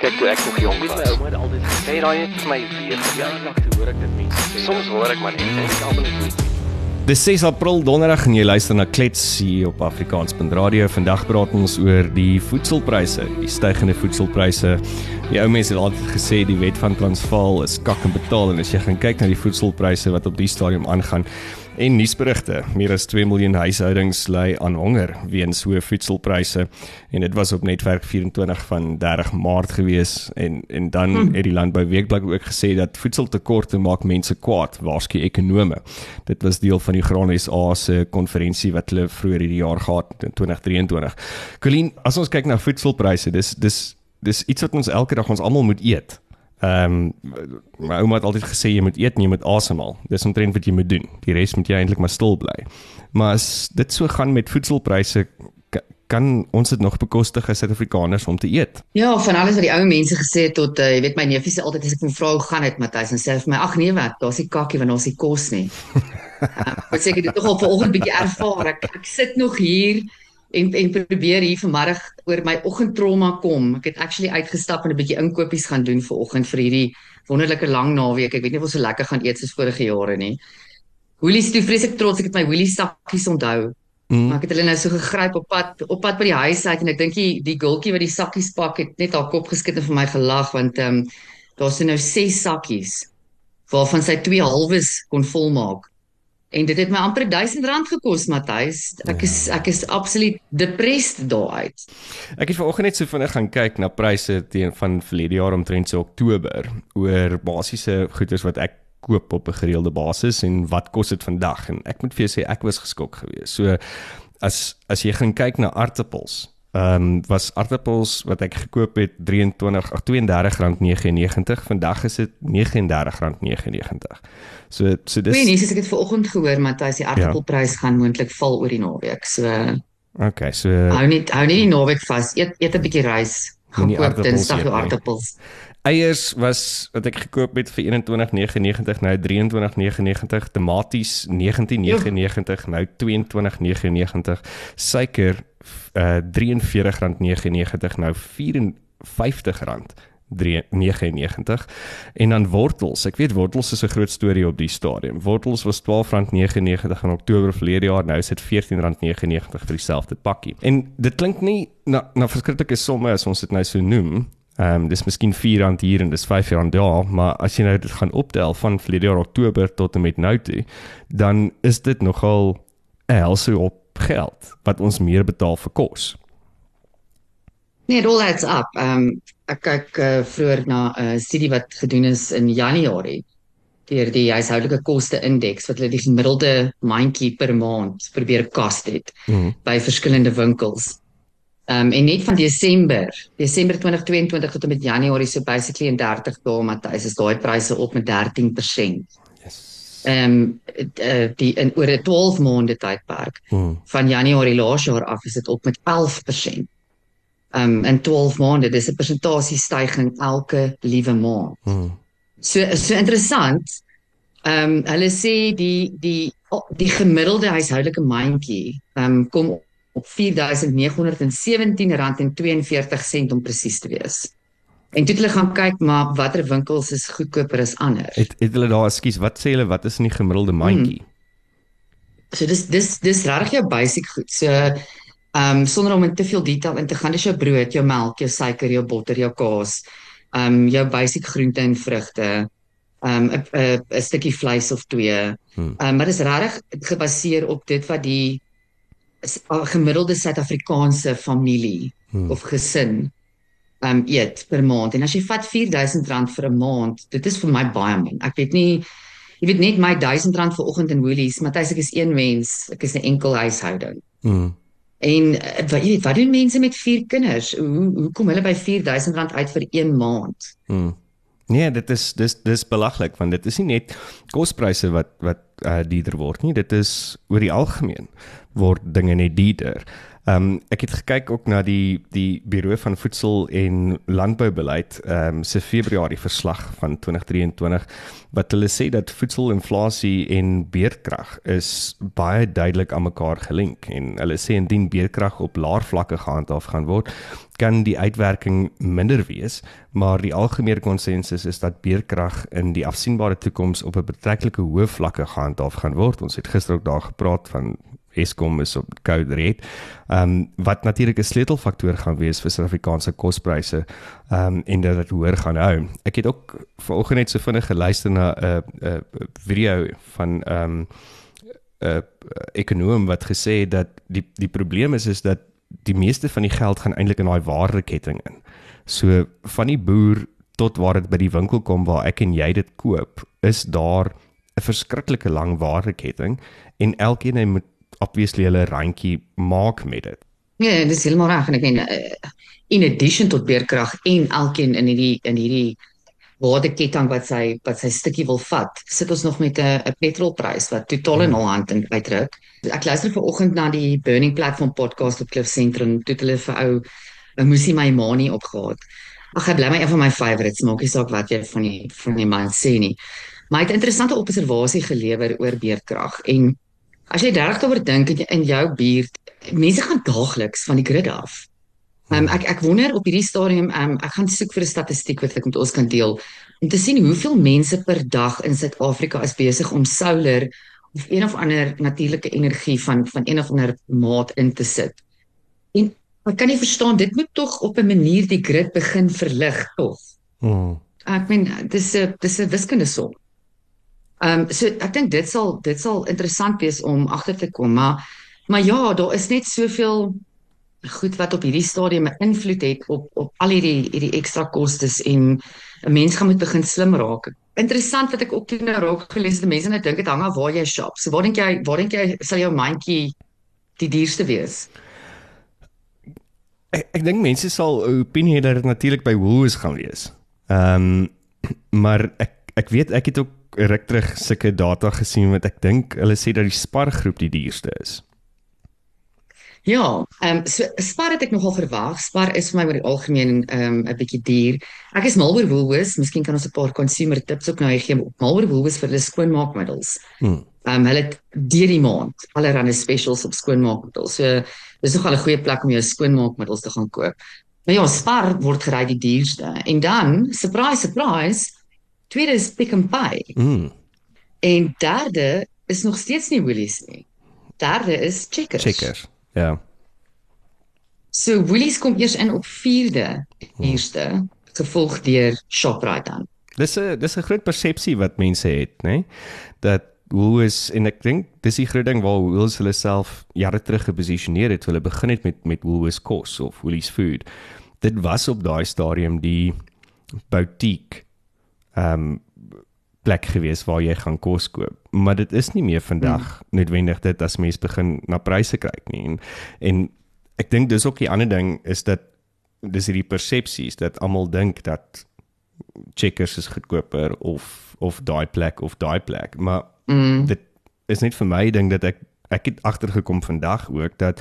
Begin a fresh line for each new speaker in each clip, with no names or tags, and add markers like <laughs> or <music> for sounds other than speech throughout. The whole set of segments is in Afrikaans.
Kyk toe ek nog jonk was.
My ouma het altyd gesê,
raai net vir my weer.
ja, lank toe hoor ek dit mense.
Soms hoor ek maar net en ek almal net
Dis 6 April Donderdag en jy luister na Klets hier op Afrikaanspunt Radio. Vandag praat ons oor die voedselpryse, die stygende voedselpryse. Die ou mense het altyd gesê die wet van Transvaal is kak en betaal en as jy gaan kyk na die voedselpryse wat op die stadium aangaan en nuusberigte, meer as 2 miljoen huishoudings ly aan honger weens hoë voedselpryse en dit was op netwerk 24 van 30 Maart gewees en en dan hmm. het die landbou weekblad ook gesê dat voedseltekorte maak mense kwaad, waarsku ekonome. Dit was deel van die Graan SA se konferensie wat hulle vroeër hierdie jaar gehad het in 2023. Colleen, as ons kyk na voedselpryse, dis dis dis iets wat ons elke dag ons almal moet eet. Ehm um, my ouma het altyd gesê jy moet eet en jy moet asemhaal. Dis omtrent wat jy moet doen. Die res moet jy eintlik maar stil bly. Maar as dit so gaan met voedselpryse ka- kan ons dit nog bekostig as Suid-Afrikaners om te eet?
Ja, van alles wat die ou mense gesê het tot uh, jy weet my neefie sê altyd as ek hom vra hoe gaan dit Matthys en sê vir my ag nee wat, daar's nie kakkie want daar's nie kos nie. uh, wat sê ek dit nogal vanoggend bietjie ervaar. Ek, ek sit nog hier en en probeer hier vanmiddag oor my oggendtrauma kom. Ek het actually uitgestap en 'n bietjie inkopies gaan doen vir oggend vir hierdie wonderlike lang naweek. Ek weet nie of ons so lekker gaan eet soos vorige jare nie. Woolies toe vrees ek trots ek het my Woolies sakkies onthou.
Mm.
Maar ek het hulle nou so gegryp op pad op pad by die huis uit en ek dink die, die gultjie wat die sakkies pak het net haar kop geskit en vir my gelag want ehm um, daar's nou ses sakkies waarvan sy twee halwes kon volmaak. En dit het my amper R1000 gekos, Matthys. Ek is ek is absoluut depressed daaruit.
Ek het vanoggend net so vinnig gaan kyk na pryse teen van verlede jaar omtrent so Oktober oor basiese goederes wat ek koop op 'n gereelde basis en wat kos dit vandag en ek moet vir jou sê ek was geskok geweest. So as as jy gaan kyk na aartappels, ehm um, was aartappels wat ek gekoop het 23 ag R32.99, vandag is dit R39.99. So so dis
Goeie nuus, as ek dit vanoggend gehoor, Matthys, die aardappelprys gaan moontlik val oor die naweek. So
Okay, so
hou net hou net die naweek vas. Eet eet 'n bietjie rys. Gaan koop
aardappels
Dinsdag jou aardappels.
Eiers was wat ek gekoop het vir 21.99 nou 23.99 tomaties 19.99 nou 22.99 suiker uh R43.99 nou R54 3.99 en dan wortels. Ek weet wortels is 'n groot storie op die stadium. Wortels was R12.99 in Oktober verlede jaar, nou is dit R14.99 vir dieselfde pakkie. En dit klink nie na na verskriklike somme as ons dit nou so noem. Ehm um, dis miskien R4 hier en dis R5 daar, maar as jy nou dit gaan optel van verlede jaar Oktober tot en met nou toe, dan is dit nogal 'n helse op geld wat ons meer betaal vir kos.
Nee, it all adds up. Um, ek kyk uh, vroeër na 'n uh, studie wat gedoen is in Januarie deur die huishoudelike koste indeks wat hulle die gemiddelde mandjie per maand probeer kos het
Mhm.
by verskillende winkels. Um, en net van Desember, Desember 2022 tot en met Januarie so basically in 30 dae Matthys is daai pryse op met 13%.
Yes.
Ehm um, die in oor 'n 12 maande tydperk
Mm.
van Januarie laas jaar af is dit op met 11%. Um in 12 maande, dis 'n persentasiestygings elke liewe maand.
Mm.
So so interessant. Um hulle sê die die die gemiddelde huishoudelike mandjie um kom op R4917.42 om presies te wees. En toe het hulle gaan kyk maar watter winkels is goedkoper as ander.
Het het hulle daar, ekskuus, wat sê hulle wat is in die gemiddelde mandjie?
So dis dis dis regtig jou basic goed. So ehm um, sonder om in te veel detail in te gaan, dis jou brood, jou melk, jou suiker, jou botter, jou kaas, ehm um, jou basic groente en vrugte, ehm um, 'n 'n stukkie vleis of twee. Ehm
Hmm.
um, maar dis regtig gebaseer op dit wat die gemiddelde Suid-Afrikaanse familie
Hmm.
of gesin um, eet per maand. En as jy vat R4000 vir 'n maand, dit is vir my baie min. Ek weet nie Jy weet net my R1000 vir oggend in Woolies, Matthys ek is een mens, ek is 'n enkel huishouding.
Mm.
En uh, wat jy weet, wat doen mense met vier kinders? Hoe hoe kom hulle by R4000 uit vir een maand?
Mm. Nee, dit is dis dis belaglik want dit is nie net kospryse wat wat uh, duurder word nie, dit is oor die algemeen word dinge net duurder. Ehm um, ek het gekyk ook na die die Buro van Voedsel en Landboubeleid ehm um, se Februarie verslag van 2023 wat hulle sê dat voedselinflasie en beerdkrag is baie duidelik aan mekaar gelink en hulle sê indien beerdkrag op laer vlakke gehandhaaf gaan word kan die uitwerking minder wees, maar die algemene konsensus is dat beerkrag in die afsienbare toekoms op 'n betreklike hoë vlakke gehandhaaf gaan word. Ons het gister ook daar gepraat van Eskom is op code red. Ehm um, wat natuurlik 'n sleutelfaktor gaan wees vir Suid-Afrikaanse kospryse ehm um, en dat dit hoër gaan hou. Ek het ook vanoggend net so vinnig geluister na 'n uh, 'n uh, video van ehm um, 'n uh, ekonom wat gesê het dat die die probleem is is dat die meeste van die geld gaan eintlik in daai waardeketting in. So van die boer tot waar dit by die winkel kom waar ek en jy dit koop, is daar 'n verskriklike lang waardeketting en elkeen moet obviously hulle randjie maak met dit.
Ja, dis heeltemal reg en ek meen uh, in addition tot beerkrag en elkeen in hierdie in hierdie waardeketting wat sy wat sy stukkie wil vat, sit ons nog met 'n 'n petrolprys wat totaal in hul hand in uitdruk. Ek luister vanoggend na die Burning Platform podcast op Cliff Centrum, toe hulle vir ou 'n musie my manie opgehaat. Ag, hy bly my een van my favorites, maak nie saak wat jy van die van die man sê nie. Maar hy het 'n interessante observasie gelewer oor beerkrag en as jy daaroor dink in jou buurt, mense gaan daagliks van die grid af. Um, ek ek wonder op hierdie stadium um, ek gaan soek vir 'n statistiek wat ek met ons kan deel om te sien hoeveel mense per dag in Suid-Afrika is besig om solar of een of ander natuurlike energie van van een of ander maat in te sit. En ek kan nie verstaan dit moet tog op 'n manier die grid begin verlig tog.
Hmm.
Ek meen dis 'n dis 'n wiskunde som. Ehm um, so ek dink dit sal dit sal interessant wees om agter te kom maar maar ja, daar is net soveel goed wat op hierdie stadium 'n invloed het op op al hierdie hierdie ekstra kostes en 'n mens gaan moet begin slim raak. Interessant wat ek ook toe nou raak gelees het, mense net dink dit hang af waar jy shop. So waar dink jy, waar dink jy sal jou mandjie die duurste wees?
Ek ek dink mense sal opinie hê dat dit natuurlik by Woolworths gaan wees. Ehm um, <clears throat> maar ek ek weet ek het ook ruk terug sulke data gesien wat ek dink hulle sê dat die Spar groep die duurste is.
Ja, ehm um, so Spar het ek nogal verwag. Spar is vir my oor die algemeen ehm um, 'n bietjie duur. Ek is mal oor Woolworths. Miskien kan ons 'n paar consumer tips ook nou gee op mal oor Woolworths vir hulle skoonmaakmiddels.
Hmm.
Ehm um, hulle het deur die maand allerlei specials op skoonmaakmiddels. So dis nogal 'n goeie plek om jou skoonmaakmiddels te gaan koop. Maar ja, Spar word gery die duurste. En dan, surprise surprise, tweede is Pick n Pay.
Mm.
En derde is nog steeds nie Woolies nie. Derde is Checkers.
Checkers. Ja.
So Woolies kom eers in op 4de eerste gevolg deur Shoprite dan.
Dis 'n dis 'n groot persepsie wat mense het, nê? Nee? Dat Woolies en ek dink dis die groot ding waar Woolies hulle self jare terug geposisioneer het, hulle begin het met met Woolies kos of Woolies food. Dit was op daai stadium die boutique ehm um, plek gewees waar jy gaan kos koop. Maar dit is nie meer vandag hmm. noodwendig dit as mens begin na pryse kyk nie. En, en ek dink dis ook die ander ding is dat dis hierdie persepsies dat almal dink dat Checkers is goedkoper of of daai plek of daai plek. Maar hmm. dit is net vir my ding dat ek ek het agtergekom vandag ook dat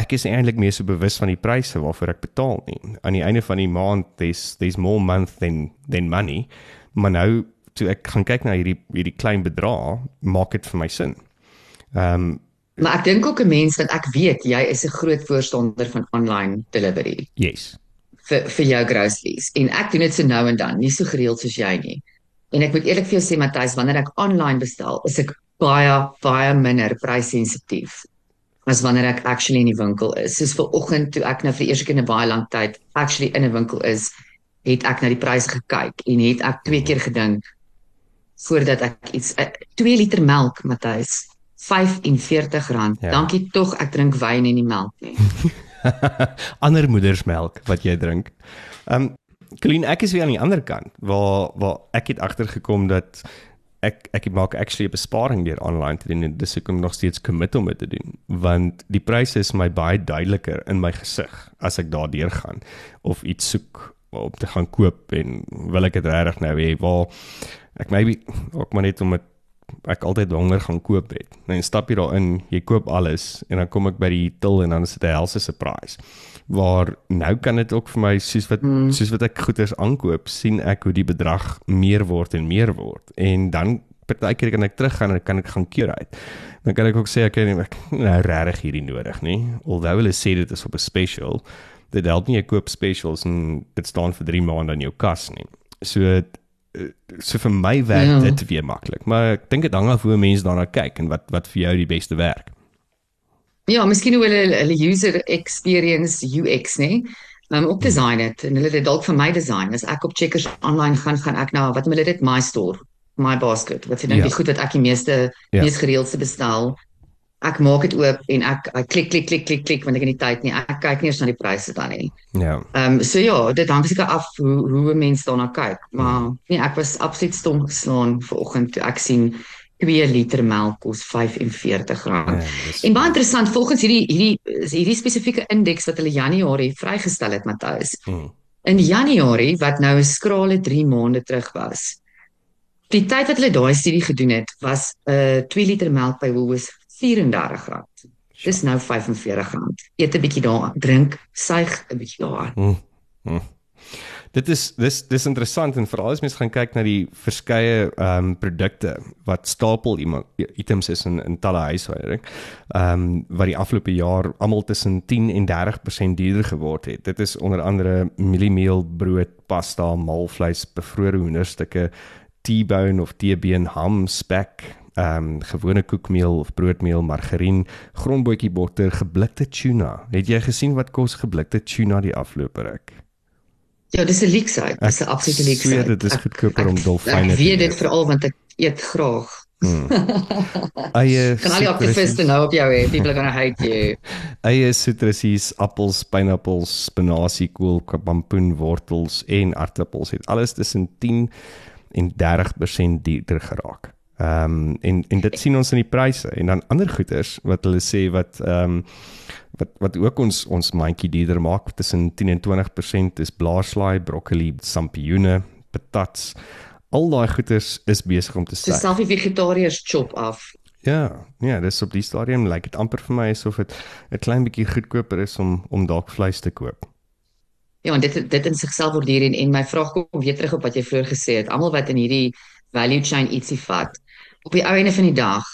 ek is eintlik meer so bewus van die pryse waarvoor ek betaal nie. Aan die einde van die maand there's there's more month than than money. Maar nou toe ek gaan kyk na hierdie hierdie klein bedrag, maak dit vir my sin. Ehm um,
maar ek dink ook 'n mens dat ek weet jy is 'n groot voorstander van online delivery.
Yes.
vir vir jou groceries en ek doen dit so nou en dan, nie so gereeld soos jy nie. En ek moet eerlik vir jou sê Matthys, wanneer ek online bestel, is ek baie baie minder prysensitief as wanneer ek actually in die winkel is. Soos vir oggend toe ek nou vir eers keer in 'n baie lang tyd actually in 'n winkel is, het ek na die pryse gekyk en het ek twee keer gedink voordat ek iets 2 uh, liter melk Matthys R45. Ja. Dankie tog ek drink wyn en nie melk nie. <laughs>
ander moedersmelk wat jy drink. Um, Klein ek is weer aan die ander kant waar waar ek het agtergekom dat ek ek maak actually 'n besparing deur online te doen en dis ek kom nog steeds commit om dit te doen want die pryse is my baie duideliker in my gesig as ek daardeur gaan of iets soek om te gaan koop en wil ek dit regtig nou hê waar ek maybe ook maar net om dit ek altyd honger gaan koop het. Nou stap jy daarin, jy koop alles en dan kom ek by die till en dan is dit 'n helse surprise. Waar nou kan dit ook vir my soos wat mm. soos wat ek goeders aankoop, sien ek hoe die bedrag meer word en meer word en dan partykeer kan ek teruggaan en kan ek gaan keer uit. Dan kan ek ook sê ek het nou regtig hierdie nodig, nê? Alhoewel hulle sê dit is op 'n special, dit help nie jy koop specials en dit staan vir 3 maande in jou kas nie. So eh, so vir my werk ja. dit weer maklik, maar ek dink dit hang af hoe mense daarna kyk en wat wat vir jou die beste werk.
Ja, miskien hoe hulle hulle user experience UX, nê? Um op design het en hulle het dalk vir my design. As ek op Checkers online gaan, gaan ek nou wat hulle dit my store my basket wat jy dink ja. die goed wat ek die meeste ja. mees gereelde bestel ek maak dit oop en ek ek klik klik klik klik klik want ek het nie tyd nie. Ek kyk nie eens na die pryse dan nie.
Ja.
Ehm um, so ja dit hang seker af hoe hoe mense daarna kyk maar nee ek was absoluut stom geslaan vanoggend toe ek sien 2 liter melk kos R45. Ja, en baie interessant volgens hierdie hierdie hierdie spesifieke indeks wat hulle Januarie vrygestel het Matthys hmm. in Januarie wat nou 'n skrale 3 maande terug was Die tyd wat hulle daai studie gedoen het, was 'n uh, 2 liter melk by Woolworths R34. Dis nou R45. Eet 'n bietjie daar, drink, suig 'n bietjie daar. Mm, mm.
Dit is dis dis interessant en veral as mens gaan kyk na die verskeie ehm um, produkte wat stapel items is in in talle huishouding. Ehm um, wat die afgelope jaar almal tussen 10 en 30% duurder geword het. Dit is onder andere mieliemeel, brood, pasta, maalvleis, bevrore hoenderstukke, T-bone of T-been ham, spek, ehm um, gewone koekmeel of broodmeel, margarien, grondbootjie botter, geblikte tuna. Het jy gesien wat kos geblikte tuna die afgelope ruk?
Ja, dis 'n leeks uit. Dis 'n absolute leeks uit.
Dit is goedkoper om dolfyne te eet.
Ek weet dit veral want ek eet graag. Hmm. <laughs>
Eie
kan al die aktiviste nou op jou hê. People are going to hate you. <laughs>
Eie sitrusies, appels, pineappels, spinasie, kool, pampoen, wortels en aardappels het alles tussen 10 en 30% duurder geraak. Ehm um, en en dit sien ons in die pryse en dan ander goederes wat hulle sê wat ehm um, wat wat ook ons ons mandjie duurder maak tussen 10 en 20% is blaarslaai, broccoli, sampioene, patats. Al daai goederes is besig om te styg.
Dis selfs die vegetariërs chop af.
Ja, ja, dis op die stadium lyk like dit amper vir my asof dit 'n klein bietjie goedkoper is om om dalk vleis te koop.
Ja, en dit dit in sigself word hier en en my vraag kom weer terug op wat jy vroeër gesê het. Almal wat in hierdie value chain ietsie vat, op die ou einde van die dag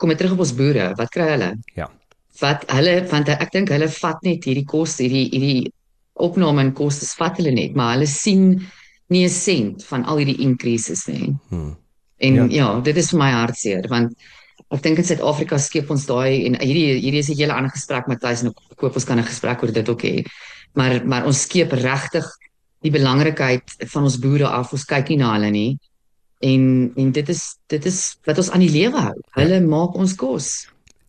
kom dit terug op ons boere. Wat kry hulle?
Ja.
Wat hulle want ek dink hulle vat net hierdie kos, hierdie hierdie opname en koste vat hulle net, maar hulle sien nie 'n sent van al hierdie increases nie. Hmm. En ja. ja, dit is vir my hartseer want ek dink in Suid-Afrika skep ons daai en hierdie hierdie is 'n hele ander gesprek met Thys en ek koop ons kan 'n gesprek oor dit ook hê maar maar ons skep regtig die belangrikheid van ons boere af. Ons kyk nie na hulle nie. En en dit is dit is wat ons aan die lewe hou. Hulle ja. maak ons kos.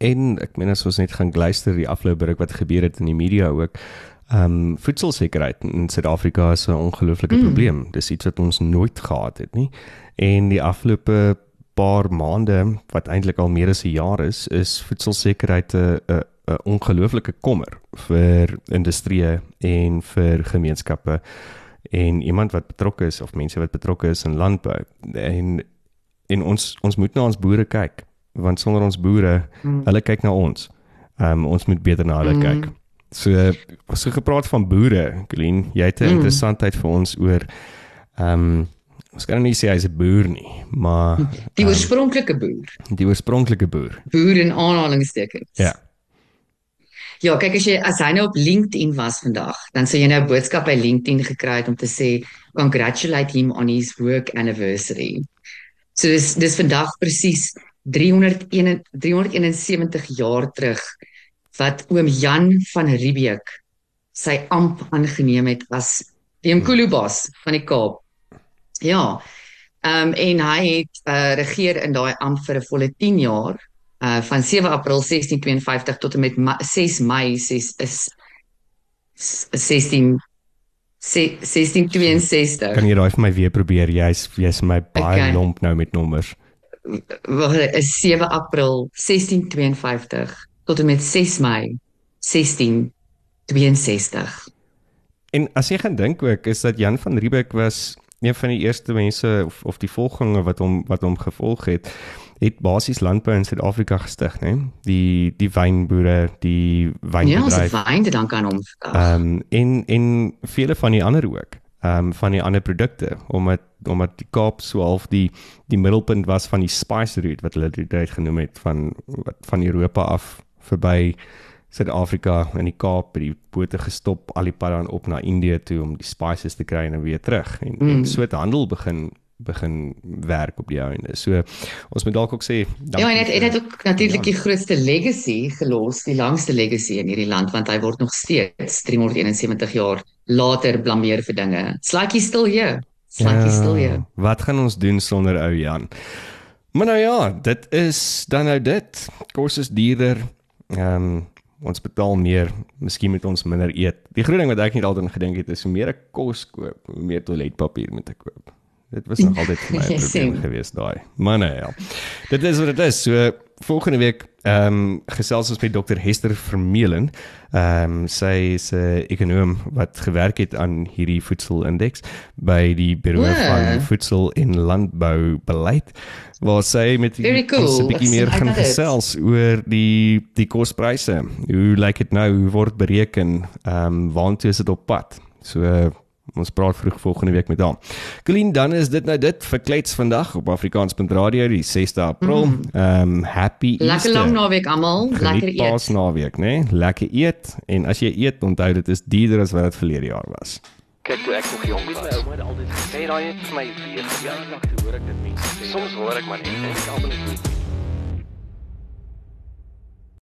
En ek meen as ons net gaan luister die ruk wat gebeur het in die media ook. Ehm um, voedselsekerheid in Suid-Afrika is 'n ongelooflike mm. probleem. Dis iets wat ons nooit gehad het nie. En die afgelope paar maande wat eintlik al meer as 'n jaar is, is voedselsekerheid 'n 'n ongelooflike kommer vir industrie en vir gemeenskappe en iemand wat betrokke is of mense wat betrokke is in landbou en en ons ons moet na ons boere kyk want sonder ons boere mm. hulle kyk na ons. Ehm um, ons moet beter na hulle mm. kyk. So so gepraat van boere, Glen, jy het 'n mm. interessantheid vir ons oor ehm um, ons kan nie sê hy's 'n boer nie, maar
die oorspronklike boer.
Die oorspronklike boer.
Boer in aanhalingstekens.
Ja.
Ja, kyk as jy as hy nou op LinkedIn was vandag, dan sou jy nou 'n boodskap by LinkedIn gekry het om te sê congratulate him on his work anniversary. So dis dis vandag presies 301 371 jaar terug wat oom Jan van Riebeeck sy amp aangeneem het as die Mkulubas van die Kaap. Ja. Ehm um, en hy het uh, regeer in daai amp vir 'n volle 10 jaar uh van 7 April 1652 tot en met ma 6 Mei 6 is 16 1662.
Kan jy daai vir my weer probeer? Jy's jy's my baie okay. lomp nou met nommers.
Wag, is 7 April 1652 tot en met 6 Mei 1662.
En as jy gaan dink ook is dat Jan van Riebeeck was een van die eerste mense of of die volgelinge wat hom wat hom gevolg het, het basies landbou in Suid-Afrika gestig, né? Die die wynboere, die
Ja, ons
wynbedryf.
wyn dit dan kan hom.
Ehm um, en en vele van die ander ook. Ehm um, van die ander produkte omdat omdat die Kaap so half die die middelpunt was van die spice route wat hulle dit uit genoem het van wat van Europa af verby Suid-Afrika in die Kaap by die bote gestop al die pad dan op na Indië toe om die spices te kry en weer terug en, mm. en so het handel begin begin werk op die einde. So ons moet dalk ook sê
Ja, en dit
vir-
het ook natuurlik die grootste legacy gelos, die langste legacy in hierdie land want hy word nog steeds 371 jaar later blameer vir dinge. Still here. It's like he's still here.
Wat gaan ons doen sonder ou Jan? Maar nou ja, dit is dan nou dit. Kos is duurder. Ehm um, ons betaal meer, miskien moet ons minder eet. Die groot ding wat ek net altyd gedink het is hoe meer ek kos koop, hoe meer toiletpapier moet ek koop. Dit was nog altyd vir my <laughs> 'n probleem
same.
geweest daai. Maar nou ja. Dit is wat dit is. So volgende week ehm um, gesels ons met Dr Hester Vermeulen. Ehm um, sy is 'n ekonoom wat gewerk het aan hierdie voedselindeks by die Buro
O.
van Voedsel en Landboubeleid waar sy met
Very cool.
ons 'n bietjie meer
sien
gaan gesels oor die die kospryse. Hoe lyk dit nou? Hoe word bereken? Ehm um, waartoe is dit op pad? So uh, ons praat vroeg volgende week met haar. Colleen, dan is dit nou dit vir klets vandag op Afrikaans.radio die 6de April. Ehm um, happy
Lekker
Easter.
lang naweek almal. Lekker eet.
Paasnaweek, né? Nee? Lekker eet en as jy eet, onthou dit is duurder as wat dit verlede jaar was.
Kyk toe ek nog jong
my
was.
ouma het altyd gesê,
Sê daai het vir my weer
ja, lank toe hoor ek dit mense sê.
Soms hoor ek maar net en ek almal net